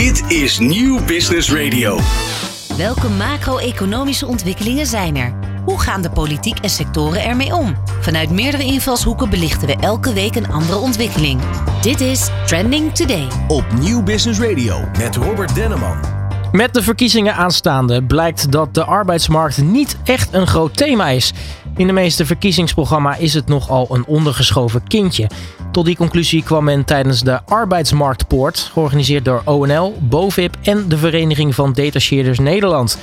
Dit is Nieuw Business Radio. Welke macro-economische ontwikkelingen zijn er? Hoe gaan de politiek en sectoren ermee om? Vanuit meerdere invalshoeken belichten we elke week een andere ontwikkeling. Dit is Trending Today. Op Nieuw Business Radio met Robert Denneman. Met de verkiezingen aanstaande blijkt dat de arbeidsmarkt niet echt een groot thema is. In de meeste verkiezingsprogramma is het nogal een ondergeschoven kindje. Tot die conclusie kwam men tijdens de Arbeidsmarktpoort, georganiseerd door ONL, BOVIP en de Vereniging van Detacheerders Nederland.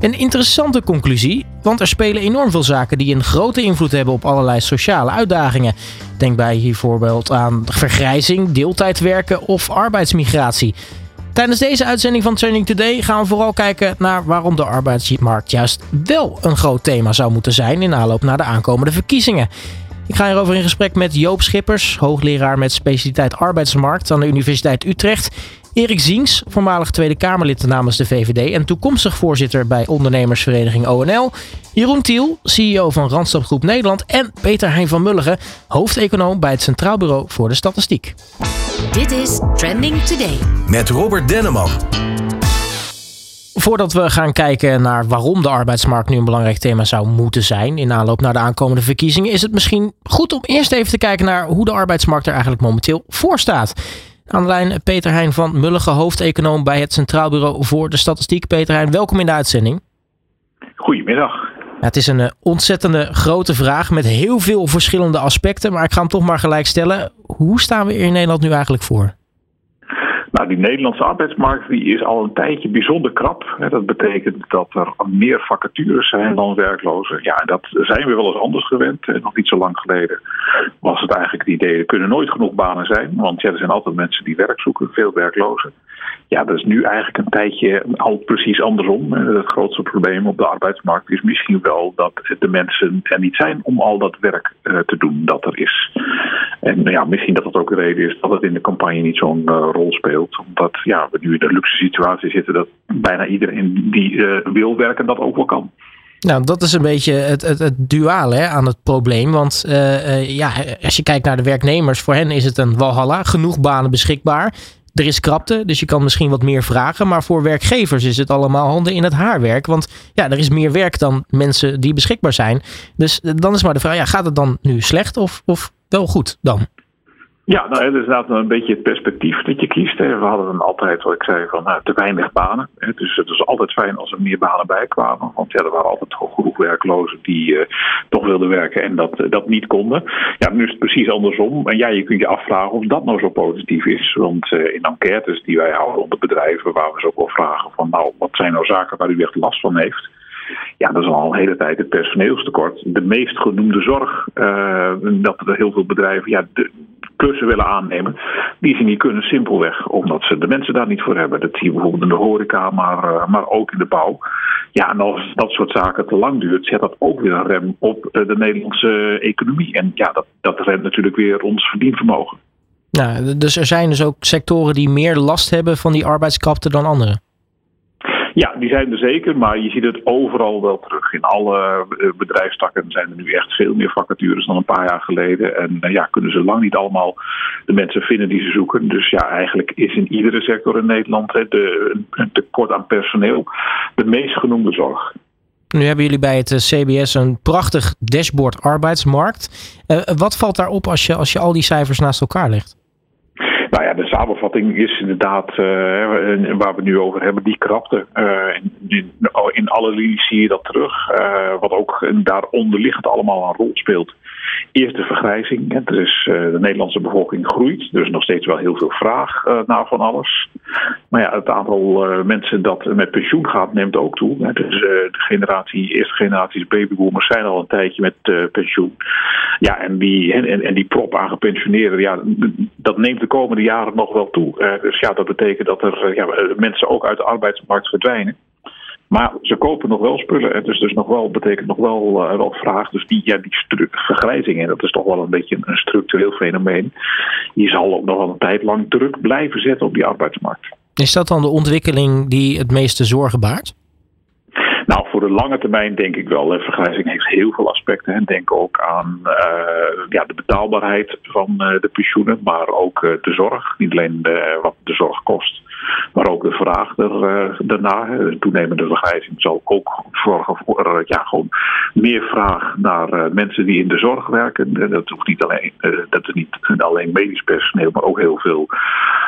Een interessante conclusie, want er spelen enorm veel zaken die een grote invloed hebben op allerlei sociale uitdagingen. Denk bij bijvoorbeeld aan vergrijzing, deeltijdwerken of arbeidsmigratie. Tijdens deze uitzending van Training Today gaan we vooral kijken naar waarom de arbeidsmarkt juist wel een groot thema zou moeten zijn in aanloop naar de aankomende verkiezingen. Ik ga hierover in gesprek met Joop Schippers, hoogleraar met specialiteit arbeidsmarkt aan de Universiteit Utrecht. Erik Ziens, voormalig Tweede Kamerlid namens de VVD en toekomstig voorzitter bij ondernemersvereniging ONL. Jeroen Tiel, CEO van Randstad Groep Nederland. En Peter Hein van Mulligen, hoofdeconoom bij het Centraal Bureau voor de Statistiek. Dit is Trending Today. Met Robert Denneman. Voordat we gaan kijken naar waarom de arbeidsmarkt nu een belangrijk thema zou moeten zijn in aanloop naar de aankomende verkiezingen, is het misschien goed om eerst even te kijken naar hoe de arbeidsmarkt er eigenlijk momenteel voor staat. Aan de lijn Peter Heijn van Mullige, hoofdeconoom bij het Centraal Bureau voor de Statistiek. Peter Heijn, welkom in de uitzending. Goedemiddag. Ja, het is een eh, ontzettende grote vraag met heel veel verschillende aspecten, maar ik ga hem toch maar gelijk stellen. Hoe staan we er in Nederland nu eigenlijk voor? Nou, die Nederlandse arbeidsmarkt die is al een tijdje bijzonder krap. Dat betekent dat er meer vacatures zijn dan werklozen. Ja, dat zijn we wel eens anders gewend. Nog niet zo lang geleden was het eigenlijk het idee, er kunnen nooit genoeg banen zijn. Want ja, er zijn altijd mensen die werk zoeken, veel werklozen. Ja, dat is nu eigenlijk een tijdje al precies andersom. Het grootste probleem op de arbeidsmarkt is misschien wel dat de mensen er niet zijn om al dat werk eh, te doen dat er is. En ja, misschien dat dat ook de reden is dat het in de campagne niet zo'n uh, rol speelt. Omdat ja, we nu in een luxe situatie zitten dat bijna iedereen die uh, wil werken dat ook wel kan. Nou, dat is een beetje het, het, het duale aan het probleem. Want uh, ja, als je kijkt naar de werknemers, voor hen is het een walhalla. Genoeg banen beschikbaar. Er is krapte, dus je kan misschien wat meer vragen. Maar voor werkgevers is het allemaal handen in het haarwerk. Want ja, er is meer werk dan mensen die beschikbaar zijn. Dus dan is maar de vraag, ja, gaat het dan nu slecht of, of wel goed dan? Ja, nou, dat is inderdaad een beetje het perspectief dat je kiest. We hadden dan altijd, wat ik zei, van nou, te weinig banen. Dus het was altijd fijn als er meer banen bij kwamen. Want ja, er waren altijd genoeg werklozen die uh, toch wilden werken en dat, dat niet konden. Ja, nu is het precies andersom. En ja, je kunt je afvragen of dat nou zo positief is. Want in enquêtes die wij houden onder bedrijven, waar we ze ook wel vragen van nou, wat zijn nou zaken waar u echt last van heeft? Ja, dat is al een hele tijd het personeelstekort. De meest genoemde zorg, dat er heel veel bedrijven ja, de, klussen willen aannemen, die ze niet kunnen simpelweg, omdat ze de mensen daar niet voor hebben. Dat zie je bijvoorbeeld in de horeca, maar, uh, maar ook in de bouw. Ja, en als dat soort zaken te lang duurt, zet dat ook weer een rem op de Nederlandse economie. En ja, dat, dat remt natuurlijk weer ons verdienvermogen. Ja, dus er zijn dus ook sectoren die meer last hebben van die arbeidskrapte dan anderen. Ja, die zijn er zeker, maar je ziet het overal wel terug. In alle bedrijfstakken zijn er nu echt veel meer vacatures dan een paar jaar geleden. En ja, kunnen ze lang niet allemaal de mensen vinden die ze zoeken. Dus ja, eigenlijk is in iedere sector in Nederland de, een tekort aan personeel de meest genoemde zorg. Nu hebben jullie bij het CBS een prachtig dashboard arbeidsmarkt. Wat valt daarop als je, als je al die cijfers naast elkaar legt? Nou ja, de samenvatting is inderdaad, uh, waar we nu over hebben, die krapte. Uh, in, alle linies zie je dat terug. Uh, wat ook daaronder liggend allemaal een rol speelt. Eerst de vergrijzing. Hè. Dus, de Nederlandse bevolking groeit. Er is nog steeds wel heel veel vraag naar van alles. Maar ja, het aantal mensen dat met pensioen gaat neemt ook toe. Hè. Dus de generatie, eerste generaties babyboomers zijn al een tijdje met pensioen. Ja, en die, en, die prop aan gepensioneerden, ja, dat neemt de komende jaren nog wel toe. Uh, dus ja, dat betekent dat er ja, mensen ook uit de arbeidsmarkt verdwijnen. Maar ze kopen nog wel spullen. En dus, dus nog wel, betekent nog wel uh, wat vraag. Dus die, ja, die vergrijzing, en dat is toch wel een beetje een structureel fenomeen. Die zal ook nog wel een tijd lang druk blijven zetten op die arbeidsmarkt. Is dat dan de ontwikkeling die het meeste zorgen baart? Nou, voor de lange termijn denk ik wel. Vergrijzing heeft heel veel aspecten. Denk ook aan uh, ja, de betaalbaarheid van uh, de pensioenen, maar ook uh, de zorg. Niet alleen wat de zorg kost, maar ook de vraag er, daarna. De toenemende vergrijzing zal ook zorgen voor ja, gewoon meer vraag naar mensen die in de zorg werken. En dat hoeft niet alleen, dat is niet alleen medisch personeel, maar ook heel veel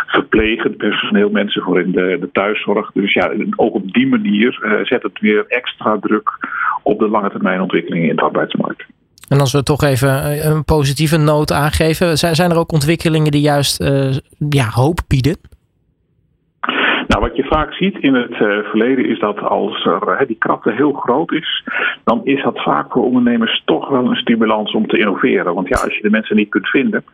verplegend personeel, mensen voor in de, de thuiszorg. Dus ja, ook op die manier zet het weer extra druk op de lange termijn ontwikkelingen in de arbeidsmarkt. En als we toch even eh, een positieve noot aangeven, zijn, zijn er ook ontwikkelingen die juist ja, hoop bieden? Nou, wat je vaak ziet in het uh, verleden is dat als er, die krapte heel groot is, dan is dat vaak voor ondernemers toch wel een stimulans om te innoveren. Want ja, als je de mensen niet kunt vinden,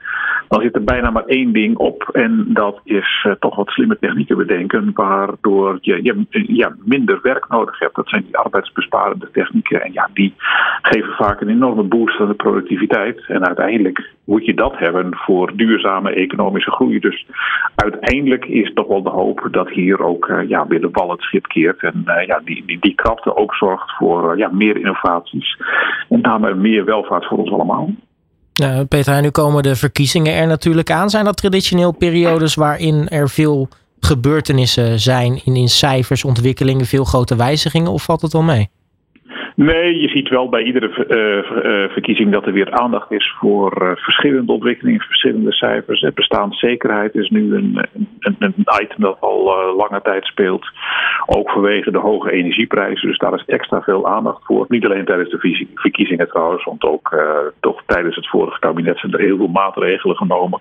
dan zit er bijna maar één ding op. En dat is uh, toch wat slimme technieken bedenken, waardoor je, je ja, minder werk nodig hebt. Dat zijn die arbeidsbesparende technieken. En ja, die geven vaak een enorme boost aan de productiviteit. En uiteindelijk moet je dat hebben voor duurzame economische groei. Dus uiteindelijk is toch wel de hoop dat hier ook uh, ja, weer de bal het schip keert. En uh, ja, die, die, die krapte ook zorgt voor uh, ja, meer innovaties. En daarmee meer welvaart voor ons allemaal. Nou, Peter, nu komen de verkiezingen er natuurlijk aan. Zijn dat traditioneel periodes waarin er veel gebeurtenissen zijn in, in cijfers, ontwikkelingen, veel grote wijzigingen? Of valt het wel mee? Nee, je ziet wel bij iedere uh, verkiezing dat er weer aandacht is voor uh, verschillende ontwikkelingen, verschillende cijfers. Bestaanszekerheid is nu een, een, een item dat al lange tijd speelt. Ook vanwege de hoge energieprijzen. Dus daar is extra veel aandacht voor. Niet alleen tijdens de verkiezingen trouwens, want ook toch tijdens het vorige kabinet zijn er heel veel maatregelen genomen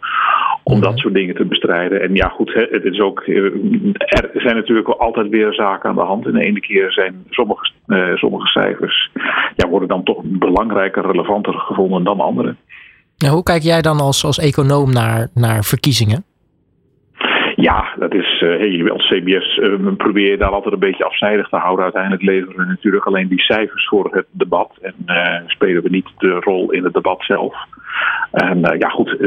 om dat soort dingen te bestrijden. En ja, goed, het is ook, er zijn natuurlijk wel altijd weer zaken aan de hand. En de ene keer zijn sommige, sommige cijfers ja, worden dan toch belangrijker, relevanter gevonden dan andere. hoe kijk jij dan als, als econoom naar, naar verkiezingen? Ja, dat is, uh, hey, als CBS uh, probeer je daar altijd een beetje afzijdig te houden. Uiteindelijk leveren we natuurlijk alleen die cijfers voor het debat en uh, spelen we niet de rol in het debat zelf. En uh, ja, goed,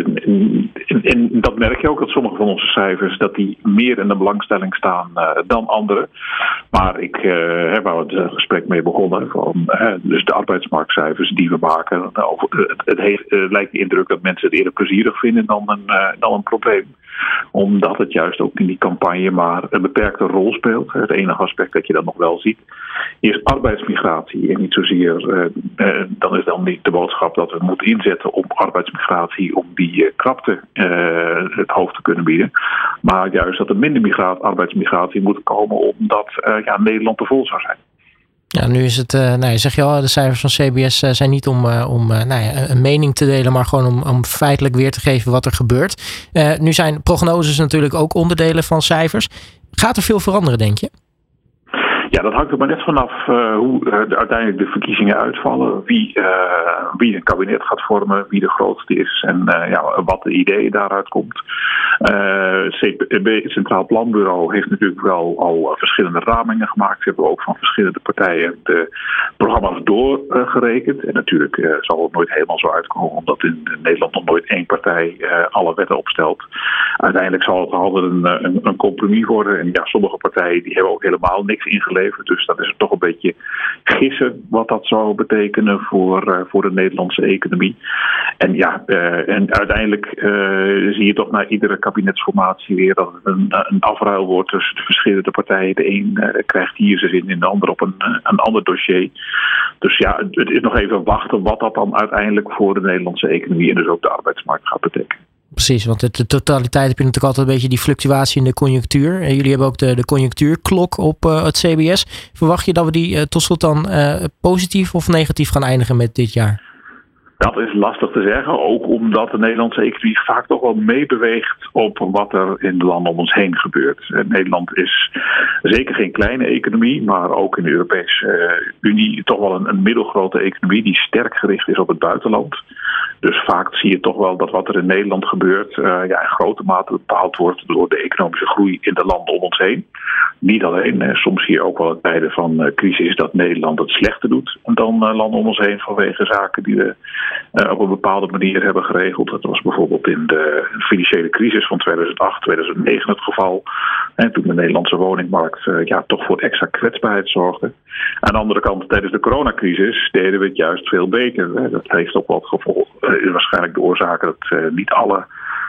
en, dat merk je ook dat sommige van onze cijfers dat die meer in de belangstelling staan uh, dan andere. Maar ik uh, heb het gesprek mee begonnen, van, dus de arbeidsmarktcijfers die we maken, het, het, heeft, lijkt de indruk dat mensen het eerder plezierig vinden dan een, dan een probleem omdat het juist ook in die campagne maar een beperkte rol speelt. Het enige aspect dat je dan nog wel ziet is arbeidsmigratie. En niet zozeer, uh, uh, dan is dan niet de boodschap dat we moeten inzetten op arbeidsmigratie om die uh, krapte het hoofd te kunnen bieden. Maar juist dat er minder migraat, arbeidsmigratie moet komen omdat ja, Nederland te vol zou zijn. Ja, nu is het, uh, nou, je zeg je al, de cijfers van CBS uh, zijn niet om, uh, om nou ja, een mening te delen, maar gewoon om, om feitelijk weer te geven wat er gebeurt. nu zijn prognoses natuurlijk ook onderdelen van cijfers. Gaat er veel veranderen, denk je? Ja, dat hangt er maar net vanaf uh, hoe uh, uiteindelijk de verkiezingen uitvallen. Wie, uh, wie een kabinet gaat vormen, wie de grootste is en ja, wat de idee daaruit komt. het Centraal Planbureau heeft natuurlijk wel al verschillende ramingen gemaakt. Ze hebben ook van verschillende partijen de programma's doorgerekend. en natuurlijk zal het nooit helemaal zo uitkomen, omdat in Nederland nog nooit één partij alle wetten opstelt. Uiteindelijk zal het altijd een, een, een compromis worden. En ja, sommige partijen die hebben ook helemaal niks ingeleverd dus dat is toch een beetje gissen wat dat zou betekenen voor, uh, voor de Nederlandse economie. En ja, uh, en uiteindelijk uh, zie je toch na iedere kabinetsformatie weer dat het een, een afruil wordt tussen de verschillende partijen. De een krijgt hier zijn zin in, de ander op een, een ander dossier. Dus ja, het is nog even wachten wat dat dan uiteindelijk voor de Nederlandse economie en dus ook de arbeidsmarkt gaat betekenen. Precies, want de, totaliteit heb je natuurlijk altijd een beetje die fluctuatie in de conjunctuur. En jullie hebben ook de, de conjunctuurklok op uh, het CBS. Verwacht je dat we die uh, tot slot dan uh, positief of negatief gaan eindigen met dit jaar? Dat is lastig te zeggen, ook omdat de Nederlandse economie vaak toch wel meebeweegt op wat er in de landen om ons heen gebeurt. Nederland is zeker geen kleine economie, maar ook in de Europese Unie toch wel een, een middelgrote economie die sterk gericht is op het buitenland. Dus vaak zie je toch wel dat wat er in Nederland gebeurt, uh, ja, in grote mate bepaald wordt door de economische groei in de landen om ons heen. Niet alleen, eh, soms zie je ook wel in tijden van uh, crisis dat Nederland het slechter doet dan landen om ons heen vanwege zaken die we op een bepaalde manier hebben geregeld. Dat was bijvoorbeeld in de financiële crisis van 2008, 2009 het geval. En toen de Nederlandse woningmarkt ja, toch voor extra kwetsbaarheid zorgde. Aan de andere kant, tijdens de coronacrisis deden we het juist veel beter. Dat heeft ook wat gevolgen is waarschijnlijk de oorzaak dat uh, niet alle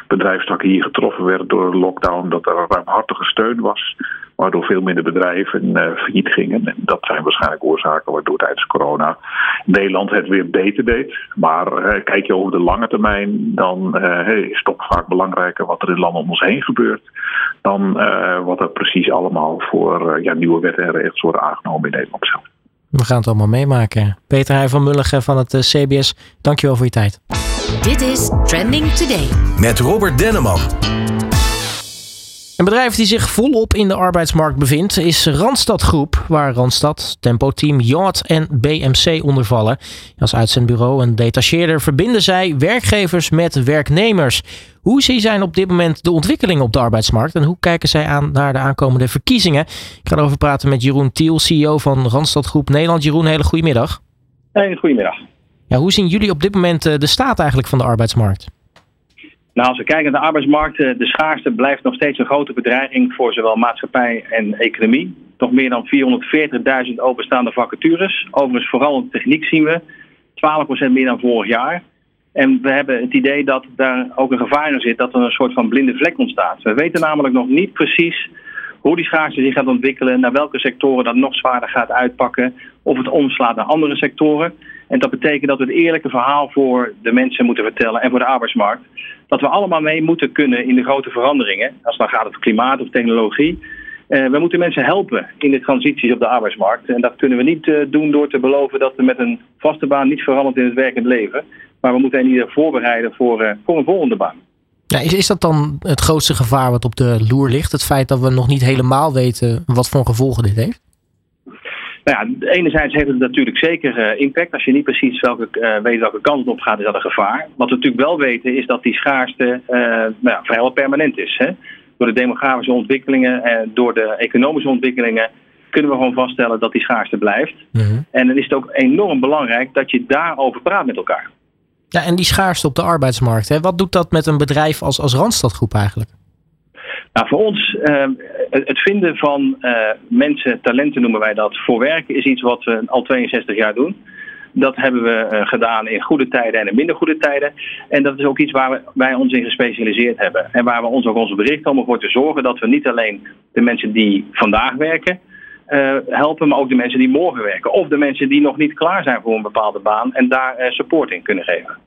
bedrijfstakken hier getroffen werden door de lockdown, dat er ruimhartige steun was waardoor veel minder bedrijven uh, failliet gingen. En dat zijn waarschijnlijk oorzaken waardoor tijdens corona Nederland het weer beter deed. Maar kijk je over de lange termijn, dan uh, is het toch vaak belangrijker wat er in landen om ons heen gebeurt, dan wat er precies allemaal voor ja, nieuwe wetten en regels worden aangenomen in Nederland zelf. We gaan het allemaal meemaken. Peter Heij van Mulligen van het CBS, dankjewel voor je tijd. Dit is Trending Today. Met Robert Denneman. Een bedrijf die zich volop in de arbeidsmarkt bevindt is Randstad Groep, waar Randstad, Tempo Team, Yacht en BMC onder vallen. Als uitzendbureau en detacheerder verbinden zij werkgevers met werknemers. Hoe zien zij op dit moment de ontwikkelingen op de arbeidsmarkt en hoe kijken zij aan naar de aankomende verkiezingen? Ik ga erover praten met Jeroen Tiel, CEO van Randstad Groep Nederland. Jeroen, hele goedemiddag. Hey, goedemiddag. Ja, hoe zien jullie op dit moment eh, de staat eigenlijk van de arbeidsmarkt? Nou, als we kijken naar de arbeidsmarkt, de schaarste blijft nog steeds een grote bedreiging voor zowel maatschappij en economie. Nog meer dan 440.000 openstaande vacatures. Overigens, vooral in techniek zien we 12% meer dan vorig jaar. En we hebben het idee dat daar ook een gevaar in zit dat er een soort van blinde vlek ontstaat. We weten namelijk nog niet precies hoe die schaarste zich gaat ontwikkelen, naar welke sectoren dat nog zwaarder gaat uitpakken, of het omslaat naar andere sectoren. En dat betekent dat we het eerlijke verhaal voor de mensen moeten vertellen en voor de arbeidsmarkt. Dat we allemaal mee moeten kunnen in de grote veranderingen. Als het dan gaat over klimaat of technologie. Uh, we moeten mensen helpen in de transities op de arbeidsmarkt. En dat kunnen we niet uh, doen door te beloven dat we met een vaste baan niet verandert in het werkend leven. Maar we moeten hen ieder voorbereiden voor, uh, voor een volgende baan. Ja, is, is dat dan het grootste gevaar wat op de loer ligt? Het feit dat we nog niet helemaal weten wat voor gevolgen dit heeft? Nou ja, enerzijds heeft het natuurlijk zeker uh, impact. Als je niet precies welke, uh, weet welke kant het op gaat, is dat een gevaar. Wat we natuurlijk wel weten is dat die schaarste uh, nou ja, vrijwel permanent is. Hè? Door de demografische ontwikkelingen en door de economische ontwikkelingen kunnen we gewoon vaststellen dat die schaarste blijft. Mm -hmm. En dan is het ook enorm belangrijk dat je daarover praat met elkaar. Ja, en die schaarste op de arbeidsmarkt, hè? wat doet dat met een bedrijf als, als Randstadgroep eigenlijk? Nou, voor ons, uh, het vinden van uh, mensen, talenten noemen wij dat, voor werken is iets wat we al 62 jaar doen. Dat hebben we uh, gedaan in goede tijden en in minder goede tijden. En dat is ook iets waar we, wij ons in gespecialiseerd hebben. En waar we ons ook onze berichten om ervoor te zorgen dat we niet alleen de mensen die vandaag werken, uh, helpen, maar ook de mensen die morgen werken. Of de mensen die nog niet klaar zijn voor een bepaalde baan en daar support in kunnen geven.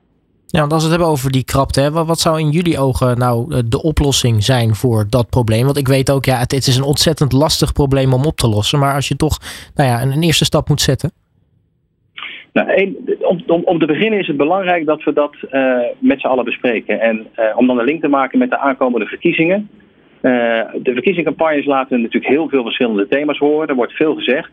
Ja, want als we het hebben over die krapte, hè, wat, zou in jullie ogen nou eh, de oplossing zijn voor dat probleem? Want ik weet ook, ja, het, is een ontzettend lastig probleem om op te lossen. Maar als je toch nou ja, een, eerste stap moet zetten. Nou, om, om, om, te beginnen is het belangrijk dat we dat uh, met z'n allen bespreken. En uh, om dan een link te maken met de aankomende verkiezingen. De verkiezingscampagnes laten natuurlijk heel veel verschillende thema's horen. Er wordt veel gezegd.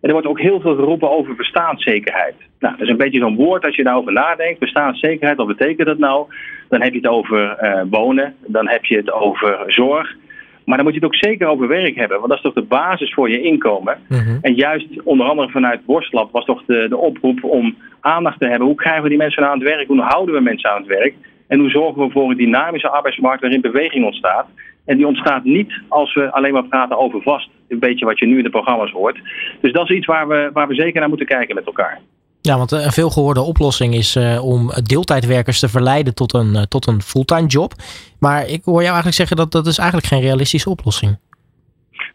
En er wordt ook heel veel geroepen over bestaanszekerheid. Nou, dat is een beetje zo'n woord als je daarover nadenkt. Bestaanszekerheid, wat betekent dat nou? Dan heb je het over uh, wonen, dan heb je het over zorg. Maar dan moet je het ook zeker over werk hebben, want dat is toch de basis voor je inkomen. Mm -hmm. En juist onder andere vanuit Borstlab was toch de, de oproep om aandacht te hebben. Hoe krijgen we die mensen aan het werk? Hoe houden we mensen aan het werk? En hoe zorgen we voor een dynamische arbeidsmarkt waarin beweging ontstaat? En die ontstaat niet als we alleen maar praten over vast. Een beetje wat je nu in de programma's hoort. Dus dat is iets waar we, waar we zeker naar moeten kijken met elkaar. Ja, want een veelgehoorde oplossing is uh, om deeltijdwerkers te verleiden tot een, uh, tot een fulltime job. Maar ik hoor jou eigenlijk zeggen dat dat is eigenlijk geen realistische oplossing.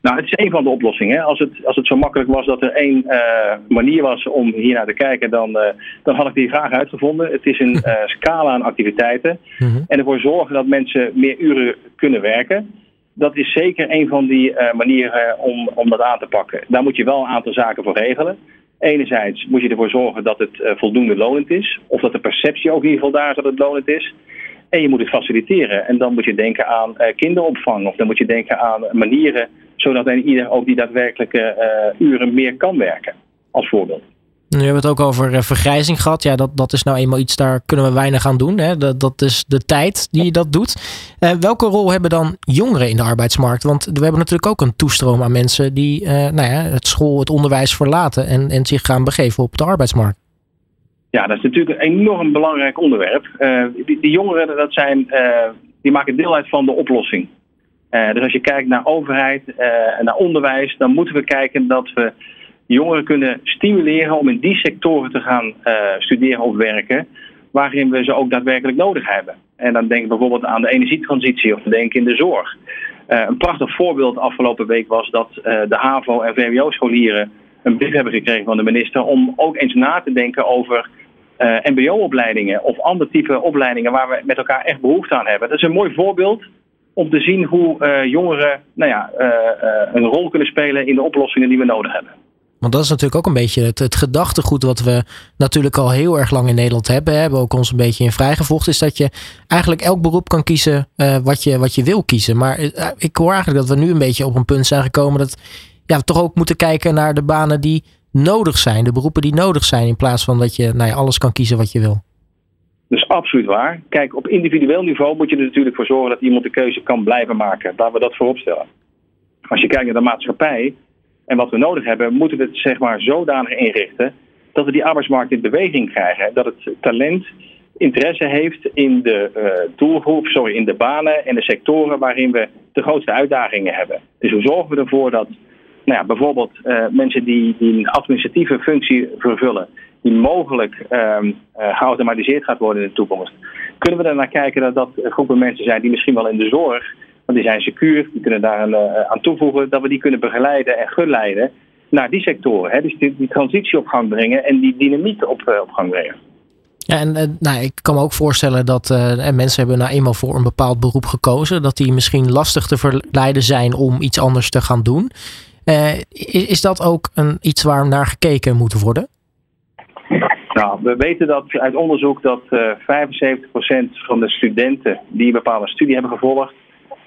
Nou, het is een van de oplossingen. Als het, als het zo makkelijk was dat er één uh, manier was om hier naar te kijken, dan, dan had ik die vraag uitgevonden. Het is een scala aan activiteiten. Mm -hmm. En ervoor zorgen dat mensen meer uren kunnen werken. Dat is zeker een van die manieren om, om dat aan te pakken. Daar moet je wel een aantal zaken voor regelen. Enerzijds moet je ervoor zorgen dat het voldoende lonend is. Of dat de perceptie ook in ieder geval daar is dat het lonend is. En je moet het faciliteren. En dan moet je denken aan kinderopvang. Of dan moet je denken aan manieren zodat ieder ook die daadwerkelijke uren meer kan werken, als voorbeeld. Nu hebben we het ook over uh, vergrijzing gehad. Ja, dat, dat is nou eenmaal iets, daar kunnen we weinig aan doen. Hè? Dat, dat is de tijd die dat doet. Uh, welke rol hebben dan jongeren in de arbeidsmarkt? Want we hebben natuurlijk ook een toestroom aan mensen die nou ja, het school, het onderwijs verlaten en, en zich gaan begeven op de arbeidsmarkt. Ja, dat is natuurlijk een enorm belangrijk onderwerp. die, die, jongeren, dat zijn, die maken deel uit van de oplossing. Dus als je kijkt naar overheid en naar onderwijs, dan moeten we kijken dat we jongeren kunnen stimuleren om in die sectoren te gaan uh, studeren of werken, waarin we ze ook daadwerkelijk nodig hebben. En dan denk ik bijvoorbeeld aan de energietransitie of denk in de zorg. een prachtig voorbeeld afgelopen week was dat de HAVO- en VWO-scholieren een brief hebben gekregen van de minister om ook eens na te denken over MBO-opleidingen of ander type opleidingen waar we met elkaar echt behoefte aan hebben. Dat is een mooi voorbeeld om te zien hoe jongeren nou ja, een rol kunnen spelen in de oplossingen die we nodig hebben. Want dat is natuurlijk ook een beetje het, gedachtegoed wat we natuurlijk al heel erg lang in Nederland hebben. Hebben ook ons een beetje in vrijgevochten. Is dat je eigenlijk elk beroep kan kiezen uh, wat, je, wat je wil kiezen. Maar uh, ik hoor eigenlijk dat we nu een beetje op een punt zijn gekomen dat ja, we toch ook moeten kijken naar de banen die nodig zijn. De beroepen die nodig zijn. In plaats van dat je nou alles kan kiezen wat je wil. Is absoluut waar. Kijk, op individueel niveau moet je er natuurlijk voor zorgen dat iemand de keuze kan blijven maken. Laten we dat voorop stellen. Als je kijkt naar de maatschappij, en wat we nodig hebben, moeten we het zeg maar zodanig inrichten dat we die arbeidsmarkt in beweging krijgen. Dat het talent interesse heeft in de uh, doelgroep, sorry, in de banen en de sectoren waarin we de grootste uitdagingen hebben. Dus hoe zorgen we ervoor dat nou ja, bijvoorbeeld uh, mensen die, die, een administratieve functie vervullen, die mogelijk uh, geautomatiseerd gaat worden in de toekomst, kunnen we er naar kijken dat dat groepen mensen zijn die misschien wel in de zorg want die zijn secuur, die kunnen daar aan, uh, aan toevoegen, dat we die kunnen begeleiden en geleiden naar die sectoren. Hè? Dus die, die, transitie op gang brengen en die dynamiek op, uh, op gang brengen. Ja, en uh, nou, ik kan me ook voorstellen dat mensen hebben nou eenmaal voor een bepaald beroep gekozen, dat die misschien lastig te verleiden zijn om iets anders te gaan doen. Is, is, dat ook een, iets waar naar gekeken moet worden? Nou, we weten dat uit onderzoek dat 75% van de studenten die een bepaalde studie hebben gevolgd,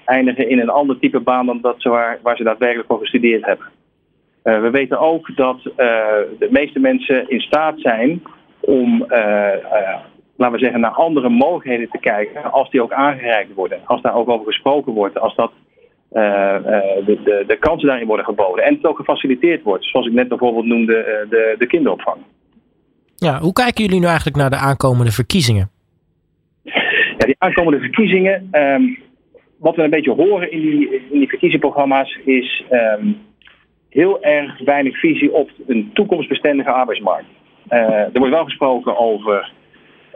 eindigen in een ander type baan dan dat ze waar, waar ze daadwerkelijk voor gestudeerd hebben. Uh, we weten ook dat uh, de meeste mensen in staat zijn om, uh, laten we zeggen, naar andere mogelijkheden te kijken als die ook aangereikt worden. Als daar ook over gesproken wordt, als dat, de, de, de, kansen daarin worden geboden. En het ook gefaciliteerd wordt, zoals ik net bijvoorbeeld noemde, de, de kinderopvang. Ja, hoe kijken jullie nu eigenlijk naar de aankomende verkiezingen? Ja, die aankomende verkiezingen. Um, wat we een beetje horen in die, in verkiezingsprogramma's is um, heel erg weinig visie op een toekomstbestendige arbeidsmarkt. Uh, er wordt wel gesproken over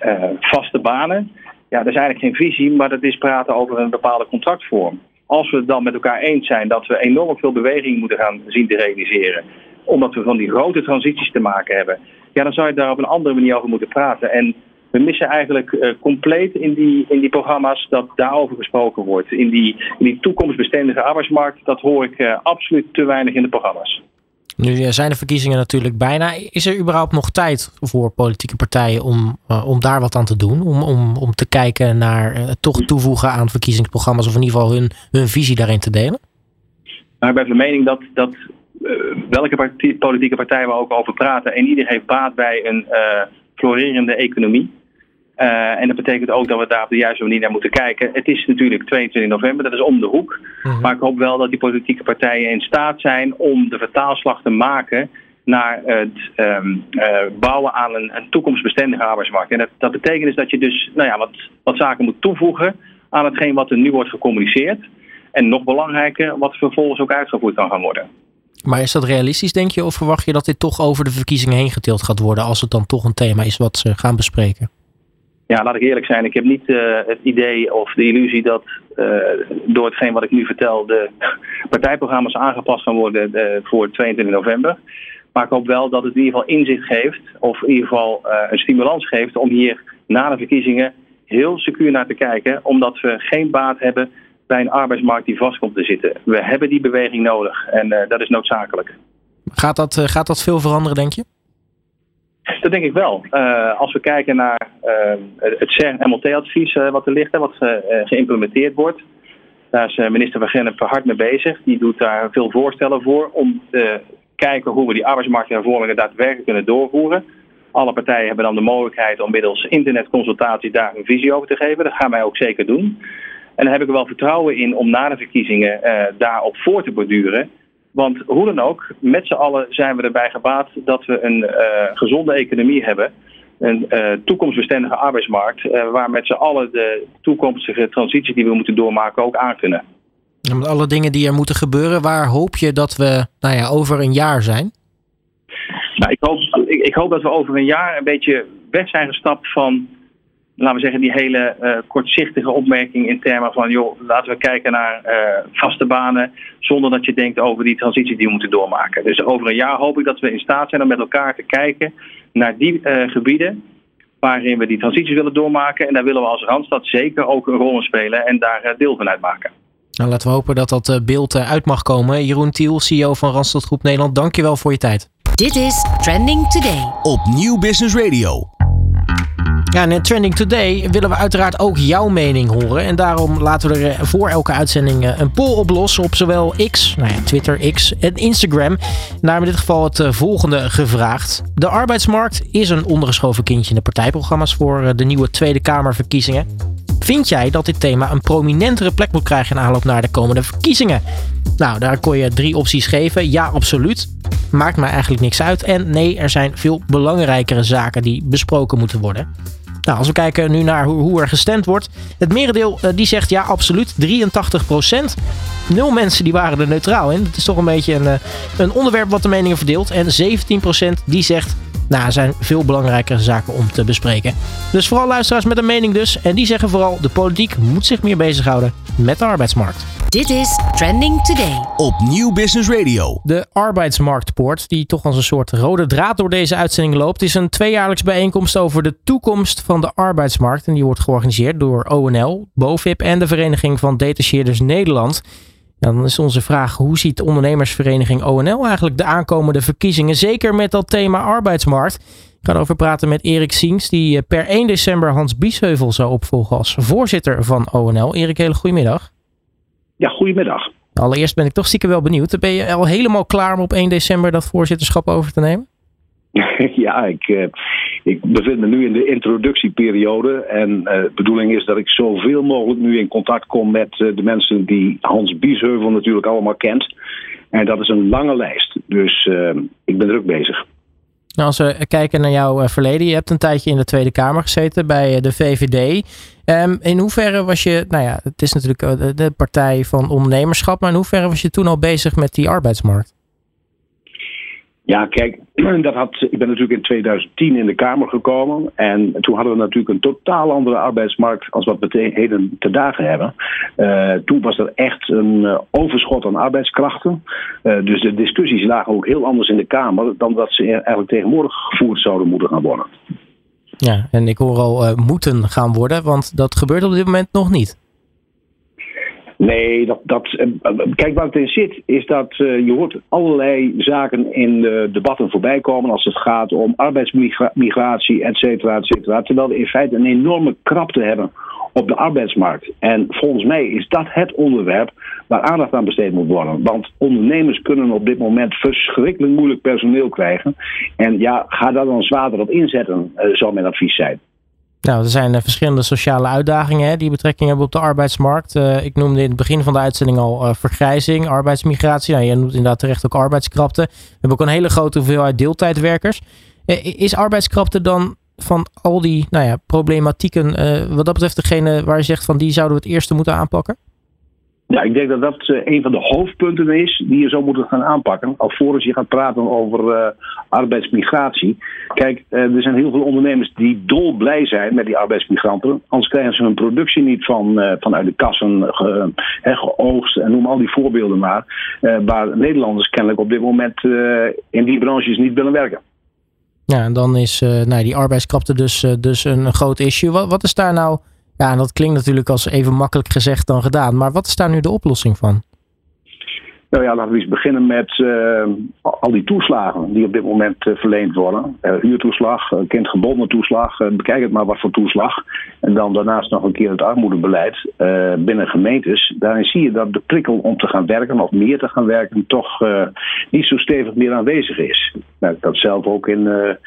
uh, vaste banen. Ja, dat is eigenlijk geen visie, maar dat is praten over een bepaalde contractvorm. Als we het dan met elkaar eens zijn dat we enorm veel beweging moeten gaan zien te realiseren, omdat we van die grote transities te maken hebben, ja, dan zou je daar op een andere manier over moeten praten. En we missen eigenlijk uh, compleet in die, in die programma's dat daarover gesproken wordt. In die, in die toekomstbestendige arbeidsmarkt, dat hoor ik uh, absoluut te weinig in de programma's. Nu zijn de verkiezingen natuurlijk bijna. Is er überhaupt nog tijd voor politieke partijen om, uh, om daar wat aan te doen? Om, om, om te kijken naar toch toevoegen aan verkiezingsprogramma's of in ieder geval hun, hun visie daarin te delen? Nou, ik ben van mening dat, dat welke partij, politieke partij we ook over praten, en iedereen heeft baat bij een florerende economie. Uh, en dat betekent ook dat we daar op de juiste manier naar moeten kijken. Het is natuurlijk 22 november, dat is om de hoek. Mhm. Maar ik hoop wel dat die politieke partijen in staat zijn om de vertaalslag te maken naar het um, uh, bouwen aan een, een, toekomstbestendige arbeidsmarkt. En dat, dat betekent dus dat je dus nou ja, wat, wat zaken moet toevoegen aan hetgeen wat er nu wordt gecommuniceerd. En nog belangrijker, wat vervolgens ook uitgevoerd kan gaan worden. Maar is dat realistisch, denk je? Of verwacht je dat dit toch over de verkiezingen heen getild gaat worden als het dan toch een thema is wat ze gaan bespreken? Ja, laat ik eerlijk zijn, ik heb niet uh, het idee of de illusie dat uh, door hetgeen wat ik nu vertel de partijprogramma's aangepast gaan worden uh, voor 22 november. Maar ik hoop wel dat het in ieder geval inzicht geeft, of in ieder geval een stimulans geeft om hier na de verkiezingen heel secuur naar te kijken, omdat we geen baat hebben bij een arbeidsmarkt die vast komt te zitten. We hebben die beweging nodig en dat is noodzakelijk. Gaat dat, gaat dat veel veranderen, denk je? Dat denk ik wel. Uh, als we kijken naar uh, het CERN-MLT-advies uh, wat er ligt en wat geïmplementeerd wordt. Daar is minister Van Gennep hard mee bezig. Die doet daar veel voorstellen voor om te kijken hoe we die arbeidsmarkthervormingen daadwerkelijk kunnen doorvoeren. Alle partijen hebben dan de mogelijkheid om middels internetconsultaties daar een visie over te geven. Dat gaan wij ook zeker doen. En daar heb ik er wel vertrouwen in om na de verkiezingen daarop voor te borduren. Want hoe dan ook, met z'n allen zijn we erbij gebaat dat we een uh, gezonde economie hebben. Een uh, toekomstbestendige arbeidsmarkt, uh, waar met z'n allen de toekomstige transitie die we moeten doormaken ook aan kunnen. En met alle dingen die er moeten gebeuren, waar hoop je dat we nou ja, over een jaar zijn? Nou, ik, hoop, ik, ik hoop dat we over een jaar een beetje weg zijn gestapt van laten we zeggen, die hele uh, kortzichtige opmerking in termen van, joh, laten we kijken naar uh, vaste banen, zonder dat je denkt over die transitie die we moeten doormaken. Dus over een jaar hoop ik dat we in staat zijn om met elkaar te kijken naar die uh, gebieden waarin we die transitie willen doormaken. En daar willen we als Randstad zeker ook een rol in spelen en daar deel van uitmaken. Nou, laten we hopen dat dat beeld uit mag komen. Jeroen Tiel, CEO van Randstad Groep Nederland, dankjewel voor je tijd. Dit is Trending Today op Nieuw Business Radio. Ja, en in Trending Today willen we uiteraard ook jouw mening horen. En daarom laten we er voor elke uitzending eh, een poll oplossen op zowel X, nou ja, Twitter, X en Instagram. We in dit geval het eh, volgende gevraagd. De arbeidsmarkt is een ondergeschoven kindje in de partijprogramma's voor eh, de nieuwe Tweede Kamerverkiezingen. Vind jij dat dit thema een prominentere plek moet krijgen in aanloop naar de komende verkiezingen? Nou, daar kon je drie opties geven. Ja, absoluut. Maakt mij eigenlijk niks uit. En nee, er zijn veel belangrijkere zaken die besproken moeten worden. Nou, als we kijken nu naar hoe, hoe er gestemd wordt. Het merendeel uh, die zegt ja, absoluut. 83% Nul mensen die waren er neutraal in. Dat is toch een beetje een, uh, een onderwerp wat de meningen verdeelt. En 17% die zegt nou, er zijn veel belangrijkere zaken om te bespreken. Dus vooral luisteraars met een mening dus. En die zeggen vooral, de politiek moet zich meer bezighouden met de arbeidsmarkt. Dit is Trending Today. Op Nieuw Business Radio. De arbeidsmarktpoort, die toch als een soort rode draad door deze uitzending loopt, is een tweejaarlijks bijeenkomst over de toekomst van de arbeidsmarkt. En die wordt georganiseerd door ONL, BOVIP en de Vereniging van Detacheerders Nederland. Dan is onze vraag: hoe ziet de ondernemersvereniging ONL eigenlijk de aankomende verkiezingen? Zeker met dat thema arbeidsmarkt. Ik ga erover praten met Erik Siens, die eh, per 1 december Hans Biesheuvel zou opvolgen als voorzitter van ONL. Erik, hele goedemiddag. Ja, goedemiddag. Allereerst ben ik toch stiekem wel benieuwd. Ben je al helemaal klaar om op 1 december dat voorzitterschap over te nemen? ja, ik, uh, ik bevind me nu in de introductieperiode. En uh, de bedoeling is dat ik zoveel mogelijk nu in contact kom met uh, de mensen die Hans Biesheuvel natuurlijk allemaal kent. En dat is een lange lijst. Dus ik ben druk bezig. Nou, als we kijken naar jouw verleden, je hebt een tijdje in de Tweede Kamer gezeten bij de VVD. Um, in hoeverre was je, nou ja, het is natuurlijk de partij van ondernemerschap, maar in hoeverre was je toen al bezig met die arbeidsmarkt? Ja, kijk, dat had, ik ben natuurlijk in 2010 in de Kamer gekomen. En toen hadden we natuurlijk een totaal andere arbeidsmarkt als wat we heden te dagen hebben. Uh, toen was er echt een uh, overschot aan arbeidskrachten. Uh, dus de discussies lagen ook heel anders in de Kamer dan dat ze eigenlijk tegenwoordig gevoerd zouden moeten gaan worden. Ja, en ik hoor al moeten gaan worden, want dat gebeurt op dit moment nog niet. Nee, dat, dat, eh, kijk waar het in zit, is dat uh, je hoort allerlei zaken in de debatten voorbij komen als het gaat om arbeidsmigratie, et cetera, et cetera. Terwijl we in feite een enorme krapte hebben op de arbeidsmarkt. En volgens mij is dat het onderwerp waar aandacht aan besteed moet worden. Want ondernemers kunnen op dit moment verschrikkelijk moeilijk personeel krijgen. En ja, ga daar dan zwaarder op inzetten, uh, zou mijn advies zijn. Nou, er zijn uh, verschillende sociale uitdagingen hè, die betrekking hebben op de arbeidsmarkt. Uh, ik noemde in het begin van de uitzending al uh, vergrijzing, arbeidsmigratie. Nou, je noemt inderdaad terecht ook arbeidskrapte. We hebben ook een hele grote hoeveelheid deeltijdwerkers. is arbeidskrapte dan van al die nou ja, problematieken, wat dat betreft degene waar je zegt van die zouden we het eerste moeten aanpakken? Ja, ik denk dat dat uh, een van de hoofdpunten is die je zou moeten gaan aanpakken. Alvorens je gaat praten over uh, arbeidsmigratie. Kijk, uh, er zijn heel veel ondernemers die dolblij zijn met die arbeidsmigranten. Anders krijgen ze hun productie niet van, vanuit de kassen ge, geoogst en noem al die voorbeelden maar. waar Nederlanders kennelijk op dit moment in die branches niet willen werken. Ja, en dan is nou, die arbeidskrapte dus, dus een groot issue. Wat, wat is daar nou ja, en dat klinkt natuurlijk als even makkelijk gezegd dan gedaan. Maar wat is daar nu de oplossing van? Nou ja, laten we eens beginnen met uh, al die toeslagen die op dit moment uh, verleend worden. Uh, huurtoeslag, kindgebonden toeslag, bekijk het maar wat voor toeslag. En dan daarnaast nog een keer het armoedebeleid binnen gemeentes. Daarin zie je dat de prikkel om te gaan werken of meer te gaan werken toch niet zo stevig meer aanwezig is. Nou, dat zelf ook in de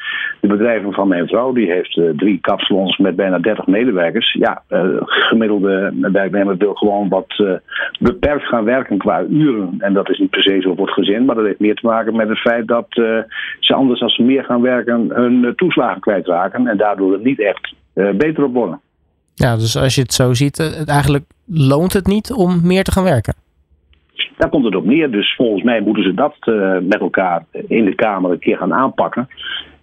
bedrijven van mijn vrouw. Die heeft drie kapsalons met bijna 30 medewerkers. Ja, gemiddelde werknemer wil gewoon wat beperkt gaan werken qua uren. En dat is niet per se zo voor het gezin, maar dat heeft meer te maken met het feit dat ze anders als ze meer gaan werken hun toeslagen kwijtraken en daardoor het niet echt beter op worden. Ja, dus als je het zo ziet, eigenlijk loont het niet om meer te gaan werken. Daar komt het op neer. Dus volgens mij moeten ze dat met elkaar in de Kamer een keer gaan aanpakken.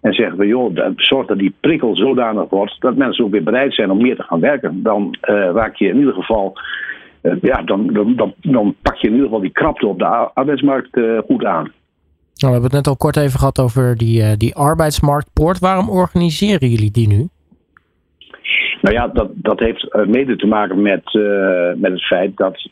En zeggen we, joh, zorg dat die prikkel zodanig wordt dat mensen ook weer bereid zijn om meer te gaan werken. Dan raak je in ieder geval, ja, dan, dan, dan, dan, pak je in ieder geval die krapte op de arbeidsmarkt goed aan. Nou, we hebben het net al kort even gehad over die, die arbeidsmarktpoort. Waarom organiseren jullie die nu? Nou ja, dat, dat heeft eh, mede te maken met, uh, met het feit dat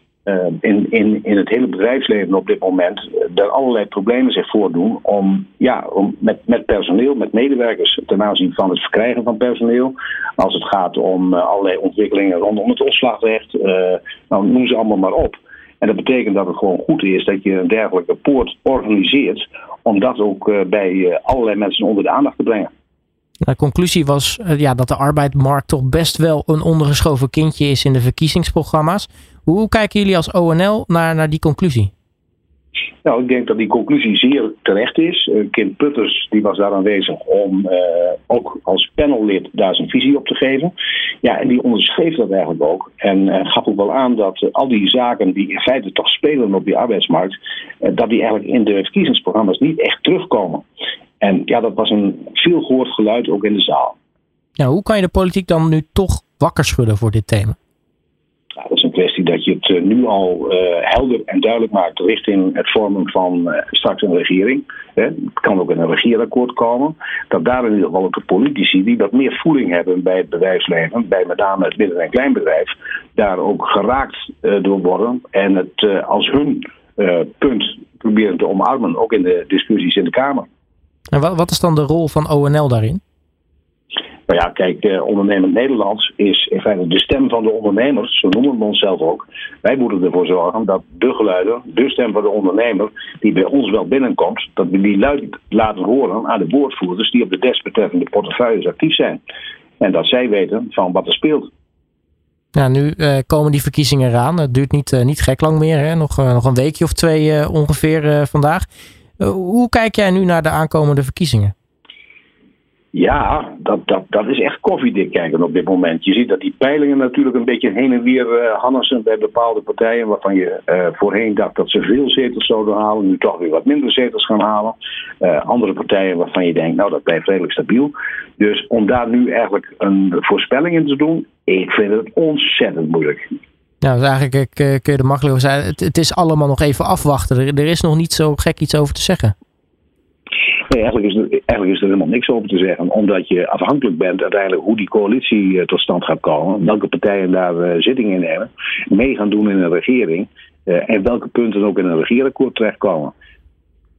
in, in, in het hele bedrijfsleven op dit moment er allerlei problemen zich voordoen om, ja, om met, met personeel, met medewerkers ten aanzien van het verkrijgen van personeel. Als het gaat om allerlei ontwikkelingen rondom het ontslagrecht, nou, noem ze allemaal maar op. En dat betekent dat het gewoon goed is dat je een dergelijke poort organiseert, om dat ook eh, bij eh, allerlei mensen onder de aandacht te brengen. De conclusie was eh, ja, dat de arbeidsmarkt toch best wel een ondergeschoven kindje is in de verkiezingsprogramma's. Hoe kijken jullie als ONL naar, naar die conclusie? Nou, ik denk dat die conclusie zeer terecht is. Uh, Kim Putters die was daar aanwezig om uh, ook als panellid daar zijn visie op te geven. Ja, en die onderschreef dat eigenlijk ook. En uh, gaf ook wel aan dat al die zaken die in feite toch spelen op die arbeidsmarkt, dat die eigenlijk in de verkiezingsprogramma's niet echt terugkomen. En ja, dat was een veel gehoord geluid ook in de zaal. Ja, hoe kan je de politiek dan nu toch wakker schudden voor dit thema? Dat je het eh, nu al uh, helder en duidelijk maakt richting het vormen van uh, straks een regering. Hè. Het kan ook in een regeerakkoord komen. Dat daar in ieder geval ook de politici die wat meer voeling hebben bij het bedrijfsleven, bij met name het midden- en kleinbedrijf, daar ook geraakt door worden en het als hun punt proberen te omarmen, ook in de discussies in de Kamer. En wat is dan de rol van ONL daarin? Nou ja, kijk, de ondernemend Nederlands is in feite de stem van de ondernemers, zo noemen we onszelf ook. Wij moeten ervoor zorgen dat de geluider, de stem van de ondernemer, die bij ons wel binnenkomt, dat we die luid laten horen aan de woordvoerders die op de desbetreffende portefeuilles actief zijn. En dat zij weten van wat er speelt. Ja, nu uh, komen die verkiezingen eraan. Het duurt niet, uh, niet gek lang meer, hè? Nog, uh, nog een weekje of twee ongeveer vandaag. hoe kijk jij nu naar de aankomende verkiezingen? Ja, dat, dat, dat is echt koffiedik kijken op dit moment. Je ziet dat die peilingen natuurlijk een beetje heen en weer uh, hannissen bij bepaalde partijen. Waarvan je uh, voorheen dacht dat ze veel zetels zouden halen. Nu toch weer wat minder zetels gaan halen. Uh, andere partijen waarvan je denkt, nou dat blijft redelijk stabiel. Dus om daar nu eigenlijk een voorspelling in te doen. Ik vind het ontzettend moeilijk. Nou, dus eigenlijk kun je er makkelijk zeggen. Het, het is allemaal nog even afwachten. Er is nog niet zo gek iets over te zeggen. Eigenlijk is, er, eigenlijk er helemaal niks over te zeggen. Omdat je afhankelijk bent uiteindelijk hoe die coalitie tot stand gaat komen. Welke partijen daar uh, zitting in nemen. Mee gaan doen in een regering. Uh, en welke punten ook in een regeerakkoord terechtkomen.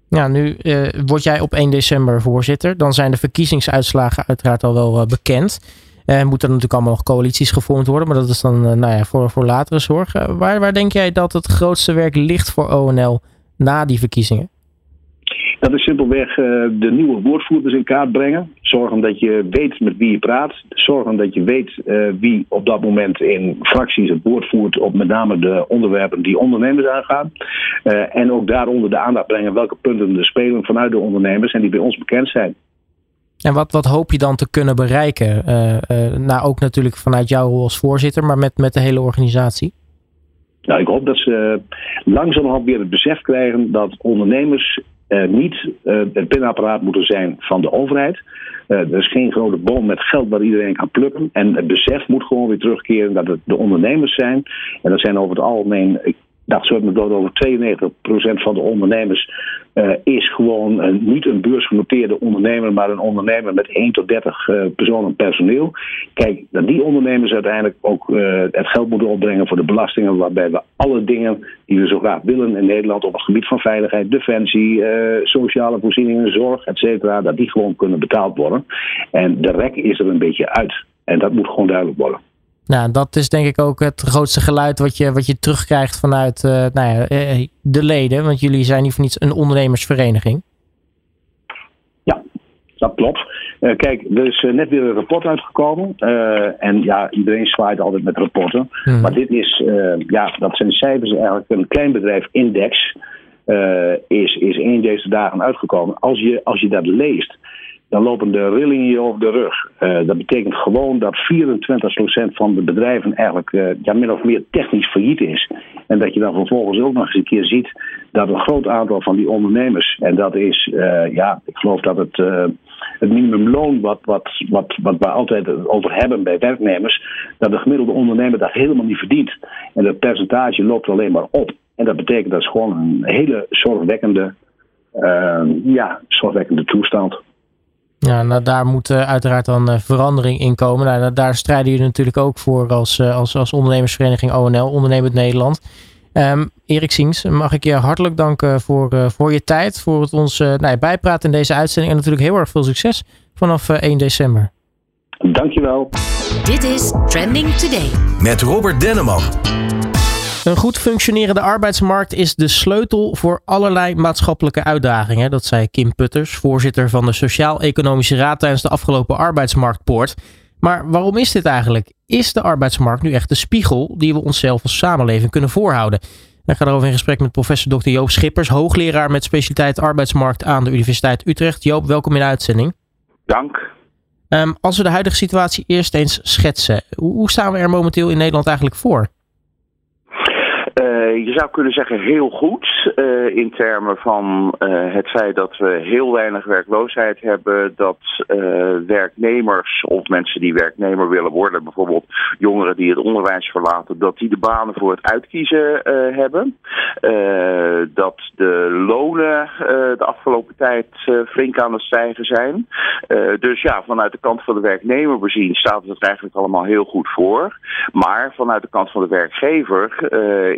Ja, nu uh, word jij op 1 december voorzitter. Dan zijn de verkiezingsuitslagen uiteraard al wel bekend. Er moeten natuurlijk allemaal nog coalities gevormd worden. Maar dat is dan nou ja, voor, voor latere zorg. waar, waar denk jij dat het grootste werk ligt voor ONL na die verkiezingen? Dat is simpelweg uh, de nieuwe woordvoerders in kaart brengen. Zorgen dat je weet met wie je praat. Zorgen dat je weet uh, wie op dat moment in fracties het woord voert op met name de onderwerpen die ondernemers aangaan. Uh, en ook daaronder de aandacht brengen welke punten er spelen vanuit de ondernemers en die bij ons bekend zijn. En wat, wat hoop je dan te kunnen bereiken? nou, ook natuurlijk vanuit jouw rol als voorzitter, maar met, met de hele organisatie? Nou, ik hoop dat ze langzamerhand weer het besef krijgen dat ondernemers uh, niet uh, het pinapparaat moeten zijn van de overheid. Uh, er is geen grote boom met geld waar iedereen kan plukken. En het besef moet gewoon weer terugkeren dat het de ondernemers zijn. En dat zijn over het algemeen, ik dacht zo het over 92% van de ondernemers is gewoon niet een beursgenoteerde ondernemer, maar een ondernemer met 1 tot 30 uh, personen personeel. Kijk, dat die ondernemers uiteindelijk ook het geld moeten opbrengen voor de belastingen, waarbij we alle dingen die we zo graag willen in Nederland op het gebied van veiligheid, defensie, sociale voorzieningen, zorg, et cetera, dat die gewoon kunnen betaald worden. En de rek is er een beetje uit. En dat moet gewoon duidelijk worden. Nou, dat is denk ik ook het grootste geluid wat je, wat je terugkrijgt vanuit uh, nou ja, eh, de leden. Want jullie zijn niet voor niets een ondernemersvereniging. Dat klopt. Uh, kijk, er is net weer een rapport uitgekomen. Uh, en ja, iedereen zwaait altijd met rapporten. Hmm. Maar dit is, ja, dat zijn cijfers eigenlijk. Een kleinbedrijf index is, is één deze dagen uitgekomen. Als je, als je dat leest, dan lopen de rillingen je over de rug. Uh, dat betekent gewoon dat 24% van de bedrijven eigenlijk uh, ja, min of meer technisch failliet is. En dat je dan vervolgens ook nog eens een keer ziet dat een groot aantal van die ondernemers, en dat is, uh, ja, ik geloof dat het, het minimumloon wat, wat, wat, wat we altijd over hebben bij werknemers, dat de gemiddelde ondernemer dat helemaal niet verdient. En dat percentage loopt alleen maar op. En dat betekent dat is gewoon een hele zorgwekkende, ja, zorgwekkende toestand. Ja, nou, daar moet uh, uiteraard dan uh, verandering in komen. Nou, daar strijden jullie natuurlijk ook voor als, uh, als, als ondernemersvereniging ONL, Ondernemend Nederland. Um, Erik Siens, mag ik je hartelijk danken voor, voor je tijd, voor het ons nou, bijpraten in deze uitzending. En natuurlijk heel erg veel succes vanaf 1 december. Dankjewel. Dit is Trending Today. Met Robert Denneman. Een goed functionerende arbeidsmarkt is de sleutel voor allerlei maatschappelijke uitdagingen. Dat zei Kim Putters, voorzitter van de Sociaal-Economische Raad tijdens de afgelopen arbeidsmarktpoort. Maar waarom is dit eigenlijk? Is de arbeidsmarkt nu echt de spiegel die we onszelf als samenleving kunnen voorhouden? Ik ga erover in gesprek met professor Dr. Joop Schippers, hoogleraar met specialiteit arbeidsmarkt aan de Universiteit Utrecht. Joop, welkom in de uitzending. Dank. Um, als we de huidige situatie eerst eens schetsen, hoe staan we er momenteel in Nederland eigenlijk voor? Uh, je zou kunnen zeggen heel goed uh, in termen van uh, het feit dat we heel weinig werkloosheid hebben, dat werknemers of mensen die werknemer willen worden, bijvoorbeeld jongeren die het onderwijs verlaten, dat die de banen voor het uitkiezen hebben. dat de lonen de afgelopen tijd flink aan het stijgen zijn. dus ja, vanuit de kant van de werknemer bezien staat het eigenlijk allemaal heel goed voor. Maar vanuit de kant van de werkgever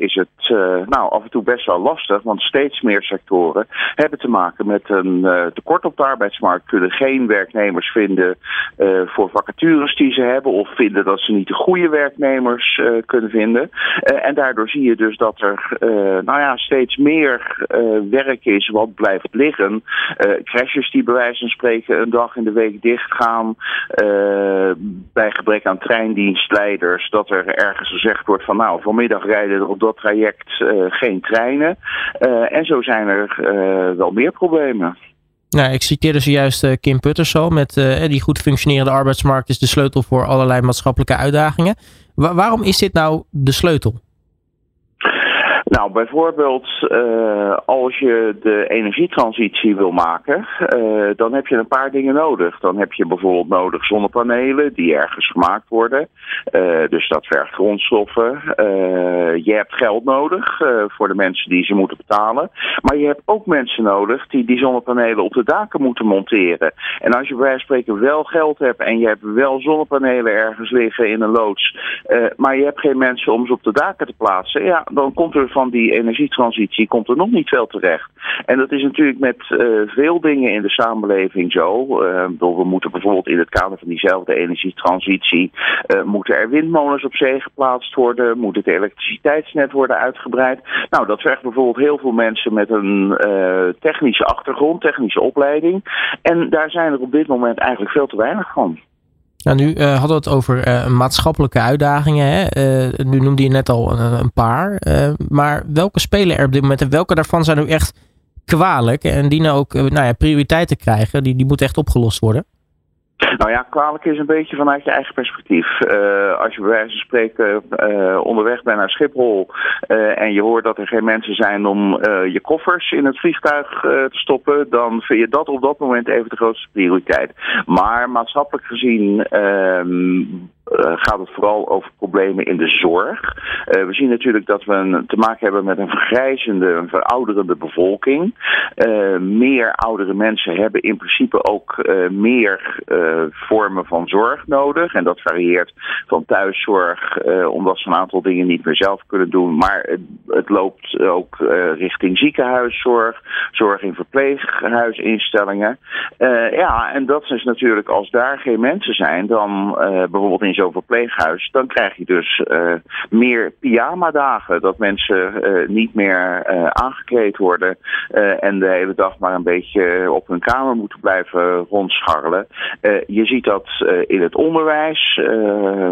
is het uh, nou, af en toe best wel lastig, want steeds meer sectoren hebben te maken met een uh, tekort op de arbeidsmarkt, kunnen geen werknemers vinden uh, voor vacatures die ze hebben, of vinden dat ze niet de goede werknemers kunnen vinden. en daardoor zie je dus dat er nou ja, steeds meer werk is wat blijft liggen. crashes die bij wijze van spreken een dag in de week dicht gaan, bij gebrek aan treindienstleiders, dat er ergens gezegd wordt van nou, vanmiddag rijden er op dat traject uh, geen treinen. Uh, en zo zijn er uh, wel meer problemen. Nou, ik citeerde zojuist Kim Putters al met die goed functionerende arbeidsmarkt is de sleutel voor allerlei maatschappelijke uitdagingen. Wa waarom is dit nou de sleutel? Nou, bijvoorbeeld uh, als je de energietransitie wil maken, uh, dan heb je een paar dingen nodig. Dan heb je bijvoorbeeld nodig zonnepanelen die ergens gemaakt worden. Uh, dus dat vergt grondstoffen. je hebt geld nodig voor de mensen die ze moeten betalen. Maar je hebt ook mensen nodig die die zonnepanelen op de daken moeten monteren. En als je bij wijze van spreken wel geld hebt en je hebt wel zonnepanelen ergens liggen in een loods, maar je hebt geen mensen om ze op de daken te plaatsen, ja, dan komt er van van die energietransitie komt er nog niet veel terecht. En dat is natuurlijk met uh, veel dingen in de samenleving zo. Uh, we moeten bijvoorbeeld in het kader van diezelfde energietransitie... Uh, moeten er windmolens op zee geplaatst worden? Moet het elektriciteitsnet worden uitgebreid? Nou, dat vergt bijvoorbeeld heel veel mensen met een technische achtergrond, technische opleiding. En daar zijn er op dit moment eigenlijk veel te weinig van. Nou, nu uh, hadden we het over uh, maatschappelijke uitdagingen. Hè? Uh, nu noemde je net al een, paar. maar welke spelen er op dit moment en welke daarvan zijn nu echt kwalijk en dienen ook nou ja, prioriteit te krijgen? Die, die moeten echt opgelost worden? Nou ja, kwalijk is een beetje vanuit je eigen perspectief. Uh, als je bij wijze van spreken uh, onderweg bent naar Schiphol uh, en je hoort dat er geen mensen zijn om je koffers in het vliegtuig te stoppen, dan vind je dat op dat moment even de grootste prioriteit. Maar maatschappelijk gezien ehm, gaat het vooral over problemen in de zorg. Uh, we zien natuurlijk dat we te maken hebben met een vergrijzende, een verouderende bevolking. Uh, meer oudere mensen hebben in principe ook meer vormen van zorg nodig. En dat varieert van thuiszorg, omdat ze een aantal dingen niet meer zelf kunnen doen. Maar het, het loopt ook richting ziekenhuiszorg, zorg in verpleeghuisinstellingen. ja, en dat is natuurlijk als daar geen mensen zijn, dan bijvoorbeeld in zo'n verpleeghuis, dan krijg je dus meer pyjama-dagen. Dat mensen niet meer aangekleed worden en de hele dag maar een beetje op hun kamer moeten blijven rondscharrelen. je ziet dat in het onderwijs.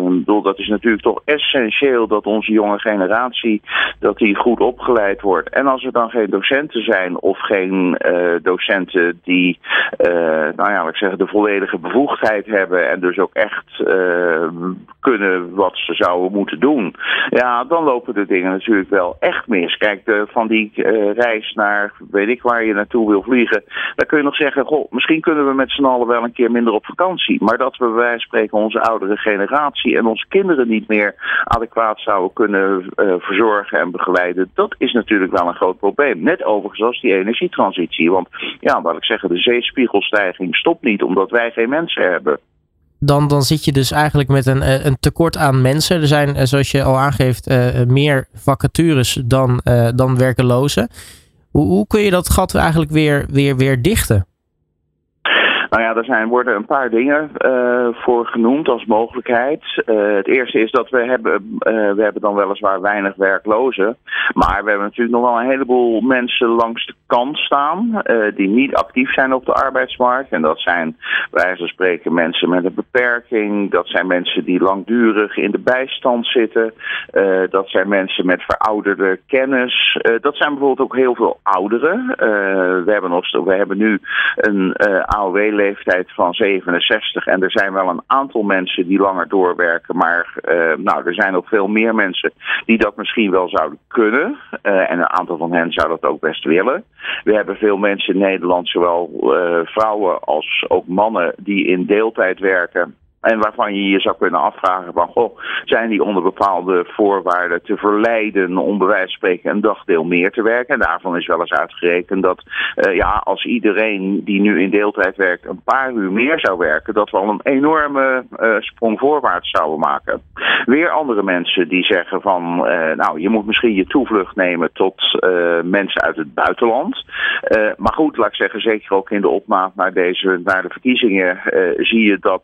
bedoel, dat is natuurlijk toch essentieel dat onze jonge generatie dat die goed opgeleid wordt. En als er dan geen docenten zijn of geen docenten die nou ja, ik zeg, de volledige bevoegdheid hebben en dus ook echt kunnen wat ze zouden moeten doen. Ja, dan lopen de dingen natuurlijk wel echt mis. Kijk, de, van die uh, reis naar weet ik waar je naartoe wil vliegen, dan kun je nog zeggen, goh, misschien kunnen we met z'n allen wel een keer minder op vakantie. Maar dat we bij wijze van spreken onze oudere generatie en onze kinderen niet meer adequaat zouden kunnen uh, verzorgen en begeleiden, dat is natuurlijk wel een groot probleem. Net overigens als die energietransitie. Want ja, wat ik zeggen, de zeespiegelstijging stopt niet omdat wij geen mensen hebben. Dan, dan zit je dus eigenlijk met een, eh, een tekort aan mensen. Er zijn, eh, zoals je al aangeeft, uh, meer vacatures dan, uh, dan werkelozen. Hoe, hoe kun je dat gat eigenlijk weer, weer, weer dichten? Nou ja, er zijn, worden een paar dingen uh, voor genoemd als mogelijkheid. Uh, het eerste is dat we hebben, uh, we hebben dan weliswaar weinig werklozen. Maar we hebben natuurlijk nog wel een heleboel mensen langs de kant staan. die niet actief zijn op de arbeidsmarkt. En dat zijn wijze van spreken mensen met een beperking. Dat zijn mensen die langdurig in de bijstand zitten. dat zijn mensen met verouderde kennis. dat zijn bijvoorbeeld ook heel veel ouderen. we, hebben nog, we hebben nu een AOW leeftijd van 67. En er zijn wel een aantal mensen die langer doorwerken. Maar uh, nou, er zijn ook veel meer mensen die dat misschien wel zouden kunnen. Uh, en een aantal van hen zou dat ook best willen. We hebben veel mensen in Nederland, zowel uh, vrouwen als ook mannen, die in deeltijd werken. En waarvan je je zou kunnen afvragen van, goh, zijn die onder bepaalde voorwaarden te verleiden om bij wijze van spreken een dagdeel meer te werken? En daarvan is wel eens uitgerekend dat, uh, ja, als iedereen die nu in deeltijd werkt een paar uur meer zou werken, dat we al een enorme uh, sprong voorwaarts zouden maken. Weer andere mensen die zeggen van, uh, nou, je moet misschien je toevlucht nemen tot mensen uit het buitenland. maar goed, laat ik zeggen, zeker ook in de opmaat naar, deze, naar de verkiezingen zie je dat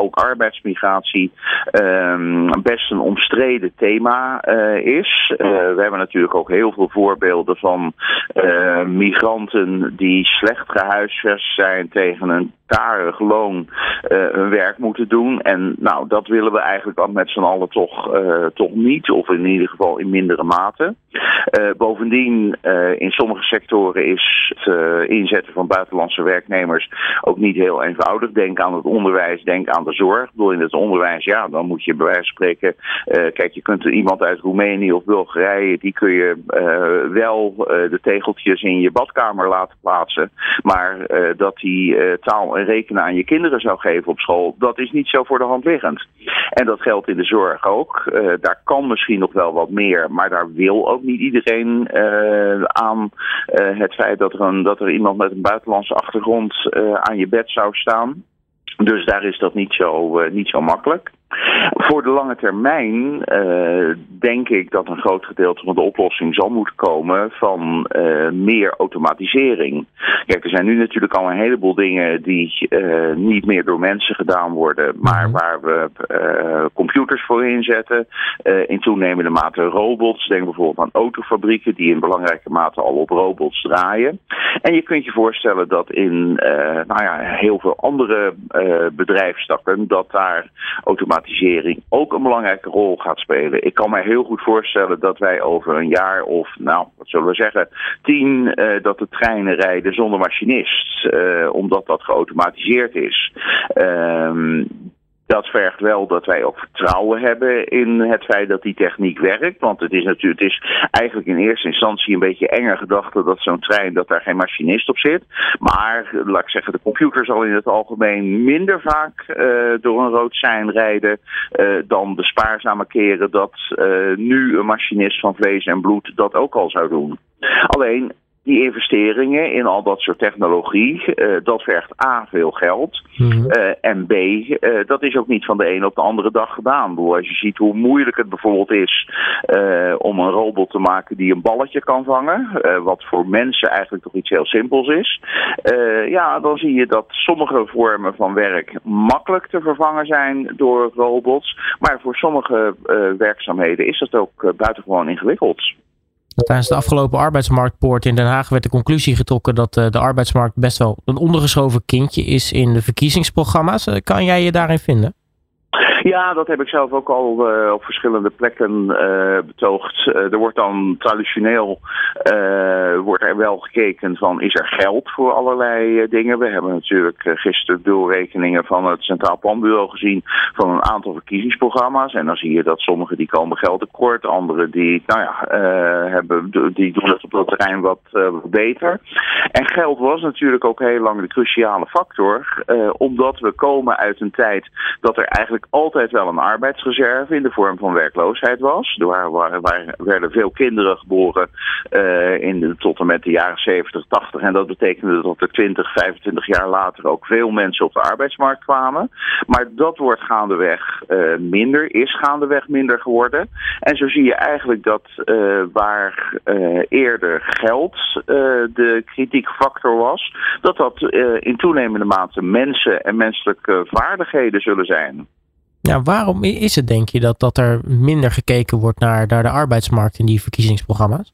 ook arbeidsmigratie um, best een omstreden thema uh, is. Uh, we hebben natuurlijk ook heel veel voorbeelden van uh, migranten die slecht gehuisvest zijn tegen een karig loon hun werk moeten doen. En nou, dat willen we eigenlijk dan met z'n allen toch, toch niet, of in ieder geval in mindere mate. bovendien, in sommige sectoren is het inzetten van buitenlandse werknemers ook niet heel eenvoudig. Denk aan het onderwijs, denk aan de zorg. Ik bedoel, in het onderwijs, ja, dan moet je bij wijze van spreken. Kijk, je kunt iemand uit Roemenië of Bulgarije, die kun je wel de tegeltjes in je badkamer laten plaatsen. Maar dat die taal en rekenen aan je kinderen zou geven op school, dat is niet zo voor de hand liggend. En dat geldt in de zorg ook. daar kan misschien nog wel wat meer, maar daar wil ook niet iedereen aan het feit dat er, een, dat er iemand met een buitenlandse achtergrond aan je bed zou staan. Dus daar is dat niet zo, niet zo makkelijk. Voor de lange termijn uh, denk ik dat een groot gedeelte van de oplossing zal moeten komen van uh, meer automatisering. Kijk, er zijn nu natuurlijk al een heleboel dingen die uh, niet meer door mensen gedaan worden, maar mhm. waar we computers voor inzetten. in toenemende mate robots. Denk bijvoorbeeld aan autofabrieken die in belangrijke mate al op robots draaien. En je kunt je voorstellen dat in nou ja, heel veel andere bedrijfstakken dat daar automatisering ook een belangrijke rol gaat spelen. Ik kan me heel goed voorstellen dat wij over een jaar of, nou, wat zullen we zeggen, tien, uh, dat de treinen rijden zonder machinist, omdat dat geautomatiseerd is. Uh, dat vergt wel dat wij ook vertrouwen hebben in het feit dat die techniek werkt. Want het is natuurlijk, het is eigenlijk in eerste instantie een beetje enger gedachte dat zo'n trein, dat daar geen machinist op zit. Maar, laat ik zeggen, de computer zal in het algemeen minder vaak uh, door een rood sein rijden uh, dan de spaarzame keren dat uh, nu een machinist van vlees en bloed dat ook al zou doen. Alleen, die investeringen in al dat soort technologie, uh, dat vergt A, veel geld. Mm en B, uh, dat is ook niet van de ene op de andere dag gedaan. Bedoel, als je ziet hoe moeilijk het bijvoorbeeld is om een robot te maken die een balletje kan vangen, wat voor mensen eigenlijk toch iets heel simpels is. ja, dan zie je dat sommige vormen van werk makkelijk te vervangen zijn door robots. Maar voor sommige werkzaamheden is dat ook buitengewoon ingewikkeld. Tijdens de afgelopen arbeidsmarktpoort in Den Haag werd de conclusie getrokken dat eh, de arbeidsmarkt best wel een ondergeschoven kindje is in de verkiezingsprogramma's. Eh, kan jij je daarin vinden? Ja, dat heb ik zelf ook al uh, op verschillende plekken betoogd. Er wordt dan traditioneel wordt er wel gekeken van is er geld voor allerlei dingen. We hebben natuurlijk gisteren doorrekeningen van het Centraal Planbureau gezien van een aantal verkiezingsprogramma's. En dan zie je dat sommige die komen geld tekort, andere die, nou ja, hebben, die doen het op dat terrein wat beter. En geld was natuurlijk ook heel lang de cruciale factor, omdat we komen uit een tijd dat er eigenlijk al altijd wel een arbeidsreserve in de vorm van werkloosheid was. Er waren, waar, werden veel kinderen geboren in de, tot en met de jaren 70, 80. En dat betekende dat er 20, 25 jaar later ook veel mensen op de arbeidsmarkt kwamen. Maar dat wordt gaandeweg uh, minder, is gaandeweg minder geworden. En zo zie je eigenlijk dat uh, waar eerder geld de kritiekfactor was, dat dat in toenemende mate mensen en menselijke vaardigheden zullen zijn. Ja, waarom is het, denk je, dat, dat er minder gekeken wordt naar, naar de arbeidsmarkt in die verkiezingsprogramma's?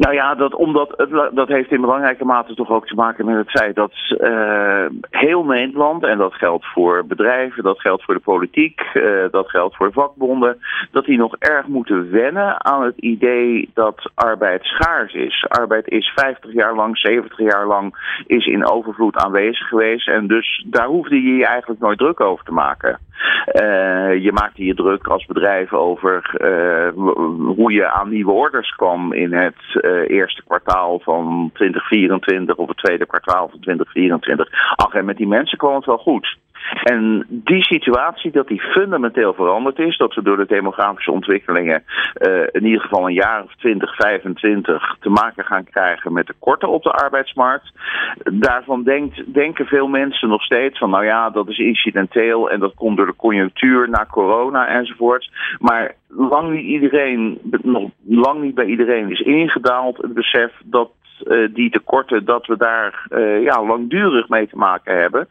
Nou ja, dat, omdat dat heeft in belangrijke mate toch ook te maken met het feit dat uh, heel Nederland, en dat geldt voor bedrijven, dat geldt voor de politiek, uh, dat geldt voor vakbonden, dat die nog erg moeten wennen aan het idee dat arbeid schaars is. Arbeid is 50 jaar lang, 70 jaar lang, is in overvloed aanwezig geweest. En dus daar hoefde je je eigenlijk nooit druk over te maken. Uh, je maakte je druk als bedrijf over hoe je aan nieuwe orders kwam in het uh, eerste kwartaal van 2024 of het tweede kwartaal van 2024. Ach, en met die mensen kwam het wel goed. En die situatie, dat die fundamenteel veranderd is, dat we door de demografische ontwikkelingen uh, in ieder geval een jaar of 20, 25 te maken gaan krijgen met tekorten op de arbeidsmarkt. Daarvan denkt, denken veel mensen nog steeds van, nou ja, dat is incidenteel en dat komt door de conjunctuur na corona enzovoort. Maar lang niet iedereen, nog lang niet bij iedereen is ingedaald het besef dat die tekorten, dat we daar uh, ja, langdurig mee te maken hebben.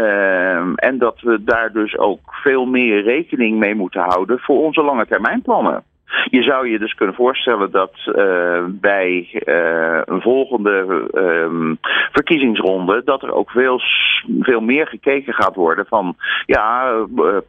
Uh, en dat we daar dus ook veel meer rekening mee moeten houden voor onze lange termijn plannen. Je zou je dus kunnen voorstellen dat uh, bij uh, een volgende uh, verkiezingsronde dat er ook veel, veel meer gekeken gaat worden van ja,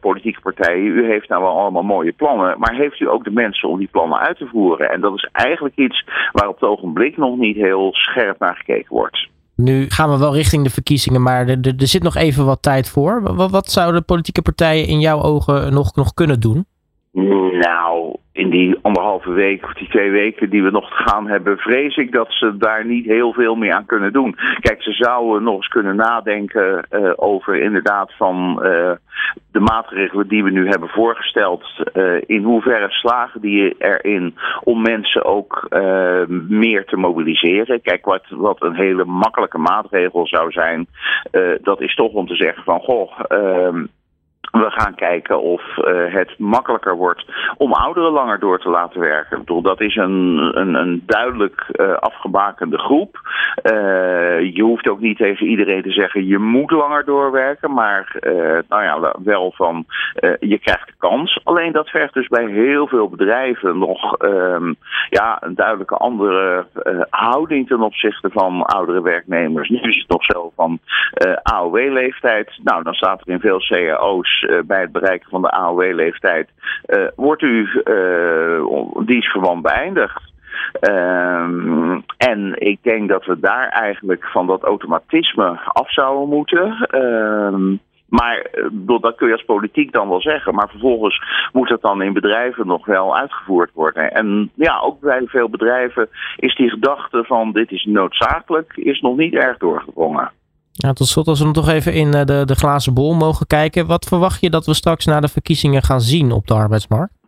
politieke partijen, u heeft nou wel allemaal mooie plannen, maar heeft u ook de mensen om die plannen uit te voeren? En dat is eigenlijk iets waar op het ogenblik nog niet heel scherp naar gekeken wordt. Nu gaan we wel richting de verkiezingen, maar er, er zit nog even wat tijd voor. Wat, wat zouden politieke partijen in jouw ogen nog, nog kunnen doen? Nou, in die anderhalve week of die twee weken die we nog te gaan hebben, vrees ik dat ze daar niet heel veel meer aan kunnen doen. Kijk, ze zouden nog eens kunnen nadenken uh, over inderdaad van uh, de maatregelen die we nu hebben voorgesteld. Uh, in hoeverre slagen die erin om mensen ook meer te mobiliseren? Kijk, wat, wat een hele makkelijke maatregel zou zijn, dat is toch om te zeggen van goh ehm, we gaan kijken of uh, het makkelijker wordt om ouderen langer door te laten werken. Ik bedoel, dat is een, een, een duidelijk uh, afgebakende groep. Uh, je hoeft ook niet tegen iedereen te zeggen je moet langer doorwerken, maar nou ja, wel van je krijgt de kans. Alleen dat vergt dus bij heel veel bedrijven nog ehm, ja, een duidelijke andere houding ten opzichte van oudere werknemers. Nu is het nog zo van AOW-leeftijd. Nou, dan staat er in veel cao's uh, bij het bereiken van de AOW-leeftijd, uh, wordt u uh, dienstverband beëindigd. Um, en ik denk dat we daar eigenlijk van dat automatisme af zouden moeten. Um, maar dat kun je als politiek dan wel zeggen. Maar vervolgens moet dat dan in bedrijven nog wel uitgevoerd worden. En ja, ook bij veel bedrijven is die gedachte van dit is noodzakelijk, is nog niet erg doorgedrongen. Ja, tot slot, als we toch even in eh, de, de glazen bol mogen kijken. Wat verwacht je dat we straks na de verkiezingen gaan zien op de arbeidsmarkt?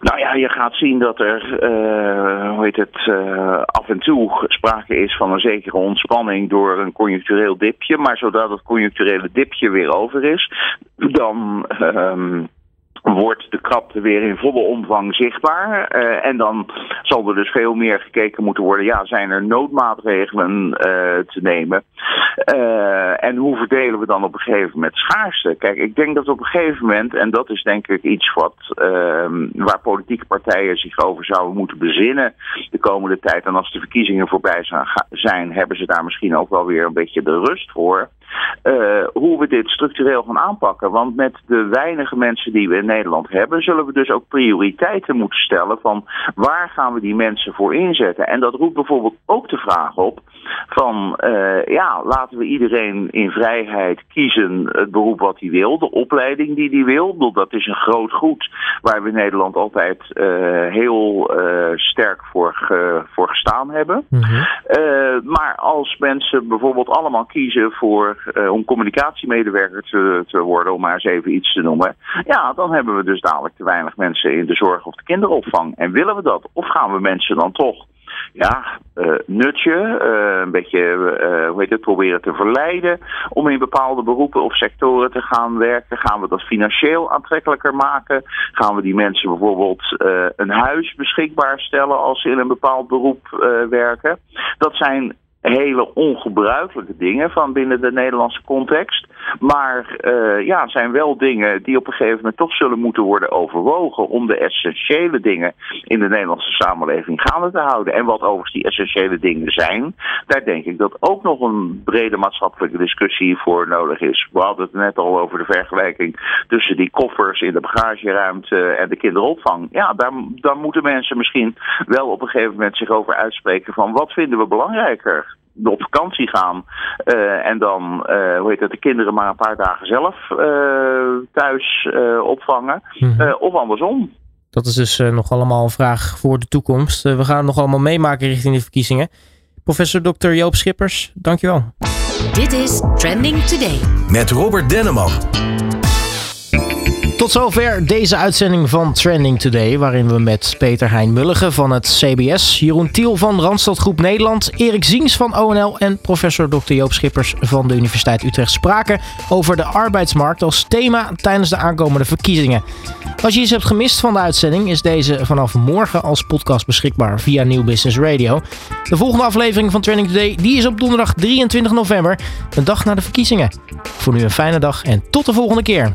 Nou ja, je gaat zien dat er, uh, hoe heet het, uh, af en toe sprake is van een zekere ontspanning door een conjunctureel dipje. Maar zodat het conjuncturele dipje weer over is, dan. Uh, wordt de krapte weer in volle omvang zichtbaar. Uh, en dan zal er dus veel meer gekeken moeten worden. Ja, zijn er noodmaatregelen uh, te nemen? Uh, en hoe verdelen we dan op een gegeven moment schaarste? Kijk, ik denk dat op een gegeven moment, en dat is denk ik iets wat, ehm, waar politieke partijen zich over zouden moeten bezinnen de komende tijd. En als de verkiezingen voorbij zijn, hebben ze daar misschien ook wel weer een beetje de rust voor. Uh, hoe we dit structureel gaan aanpakken. Want met de weinige mensen die we in Nederland hebben, zullen we dus ook prioriteiten moeten stellen van waar gaan we die mensen voor inzetten. En dat roept bijvoorbeeld ook de vraag op van uh, ja, laten we iedereen in vrijheid kiezen het beroep wat hij wil, de opleiding die hij wil. Dat is een groot goed waar we in Nederland altijd uh, heel sterk voor, ge, voor gestaan hebben. Mm -hmm. maar als mensen bijvoorbeeld allemaal kiezen voor uh, om communicatiemedewerker te, te worden, om maar eens even iets te noemen. Ja, dan hebben we dus dadelijk te weinig mensen in de zorg of de kinderopvang. En willen we dat? Of gaan we mensen dan toch ja, uh, nutje, uh, een beetje, hoe heet het, proberen te verleiden om in bepaalde beroepen of sectoren te gaan werken? Gaan we dat financieel aantrekkelijker maken? Gaan we die mensen bijvoorbeeld een huis beschikbaar stellen als ze in een bepaald beroep werken? Dat zijn hele ongebruikelijke dingen van binnen de Nederlandse context. Maar uh, ja, zijn wel dingen die op een gegeven moment toch zullen moeten worden overwogen om de essentiële dingen in de Nederlandse samenleving gaande te houden. En wat overigens die essentiële dingen zijn, daar denk ik dat ook nog een brede maatschappelijke discussie voor nodig is. We hadden het net al over de vergelijking tussen die koffers in de bagageruimte en de kinderopvang. Ja, daar, daar moeten mensen misschien wel op een gegeven moment zich over uitspreken van wat vinden we belangrijker op vakantie gaan uh, en dan, uh, hoe heet het, de kinderen maar een paar dagen zelf uh, thuis opvangen. Mm -hmm. of andersom. Dat is dus nog allemaal een vraag voor de toekomst. we gaan het nog allemaal meemaken richting de verkiezingen. Professor Dr. Joop Schippers, dankjewel. Dit is Trending Today. Met Robert Denneman. Tot zover deze uitzending van Trending Today, waarin we met Peter Hein Mulligen van het CBS, Jeroen Tiel van Randstad Groep Nederland, Erik Ziens van ONL en professor Dr. Joop Schippers van de Universiteit Utrecht spraken over de arbeidsmarkt als thema tijdens de aankomende verkiezingen. Als je iets hebt gemist van de uitzending, is deze vanaf morgen als podcast beschikbaar via Nieuw Business Radio. De volgende aflevering van Trending Today die is op donderdag 23 november, een dag na de verkiezingen. Voor nu een fijne dag en tot de volgende keer.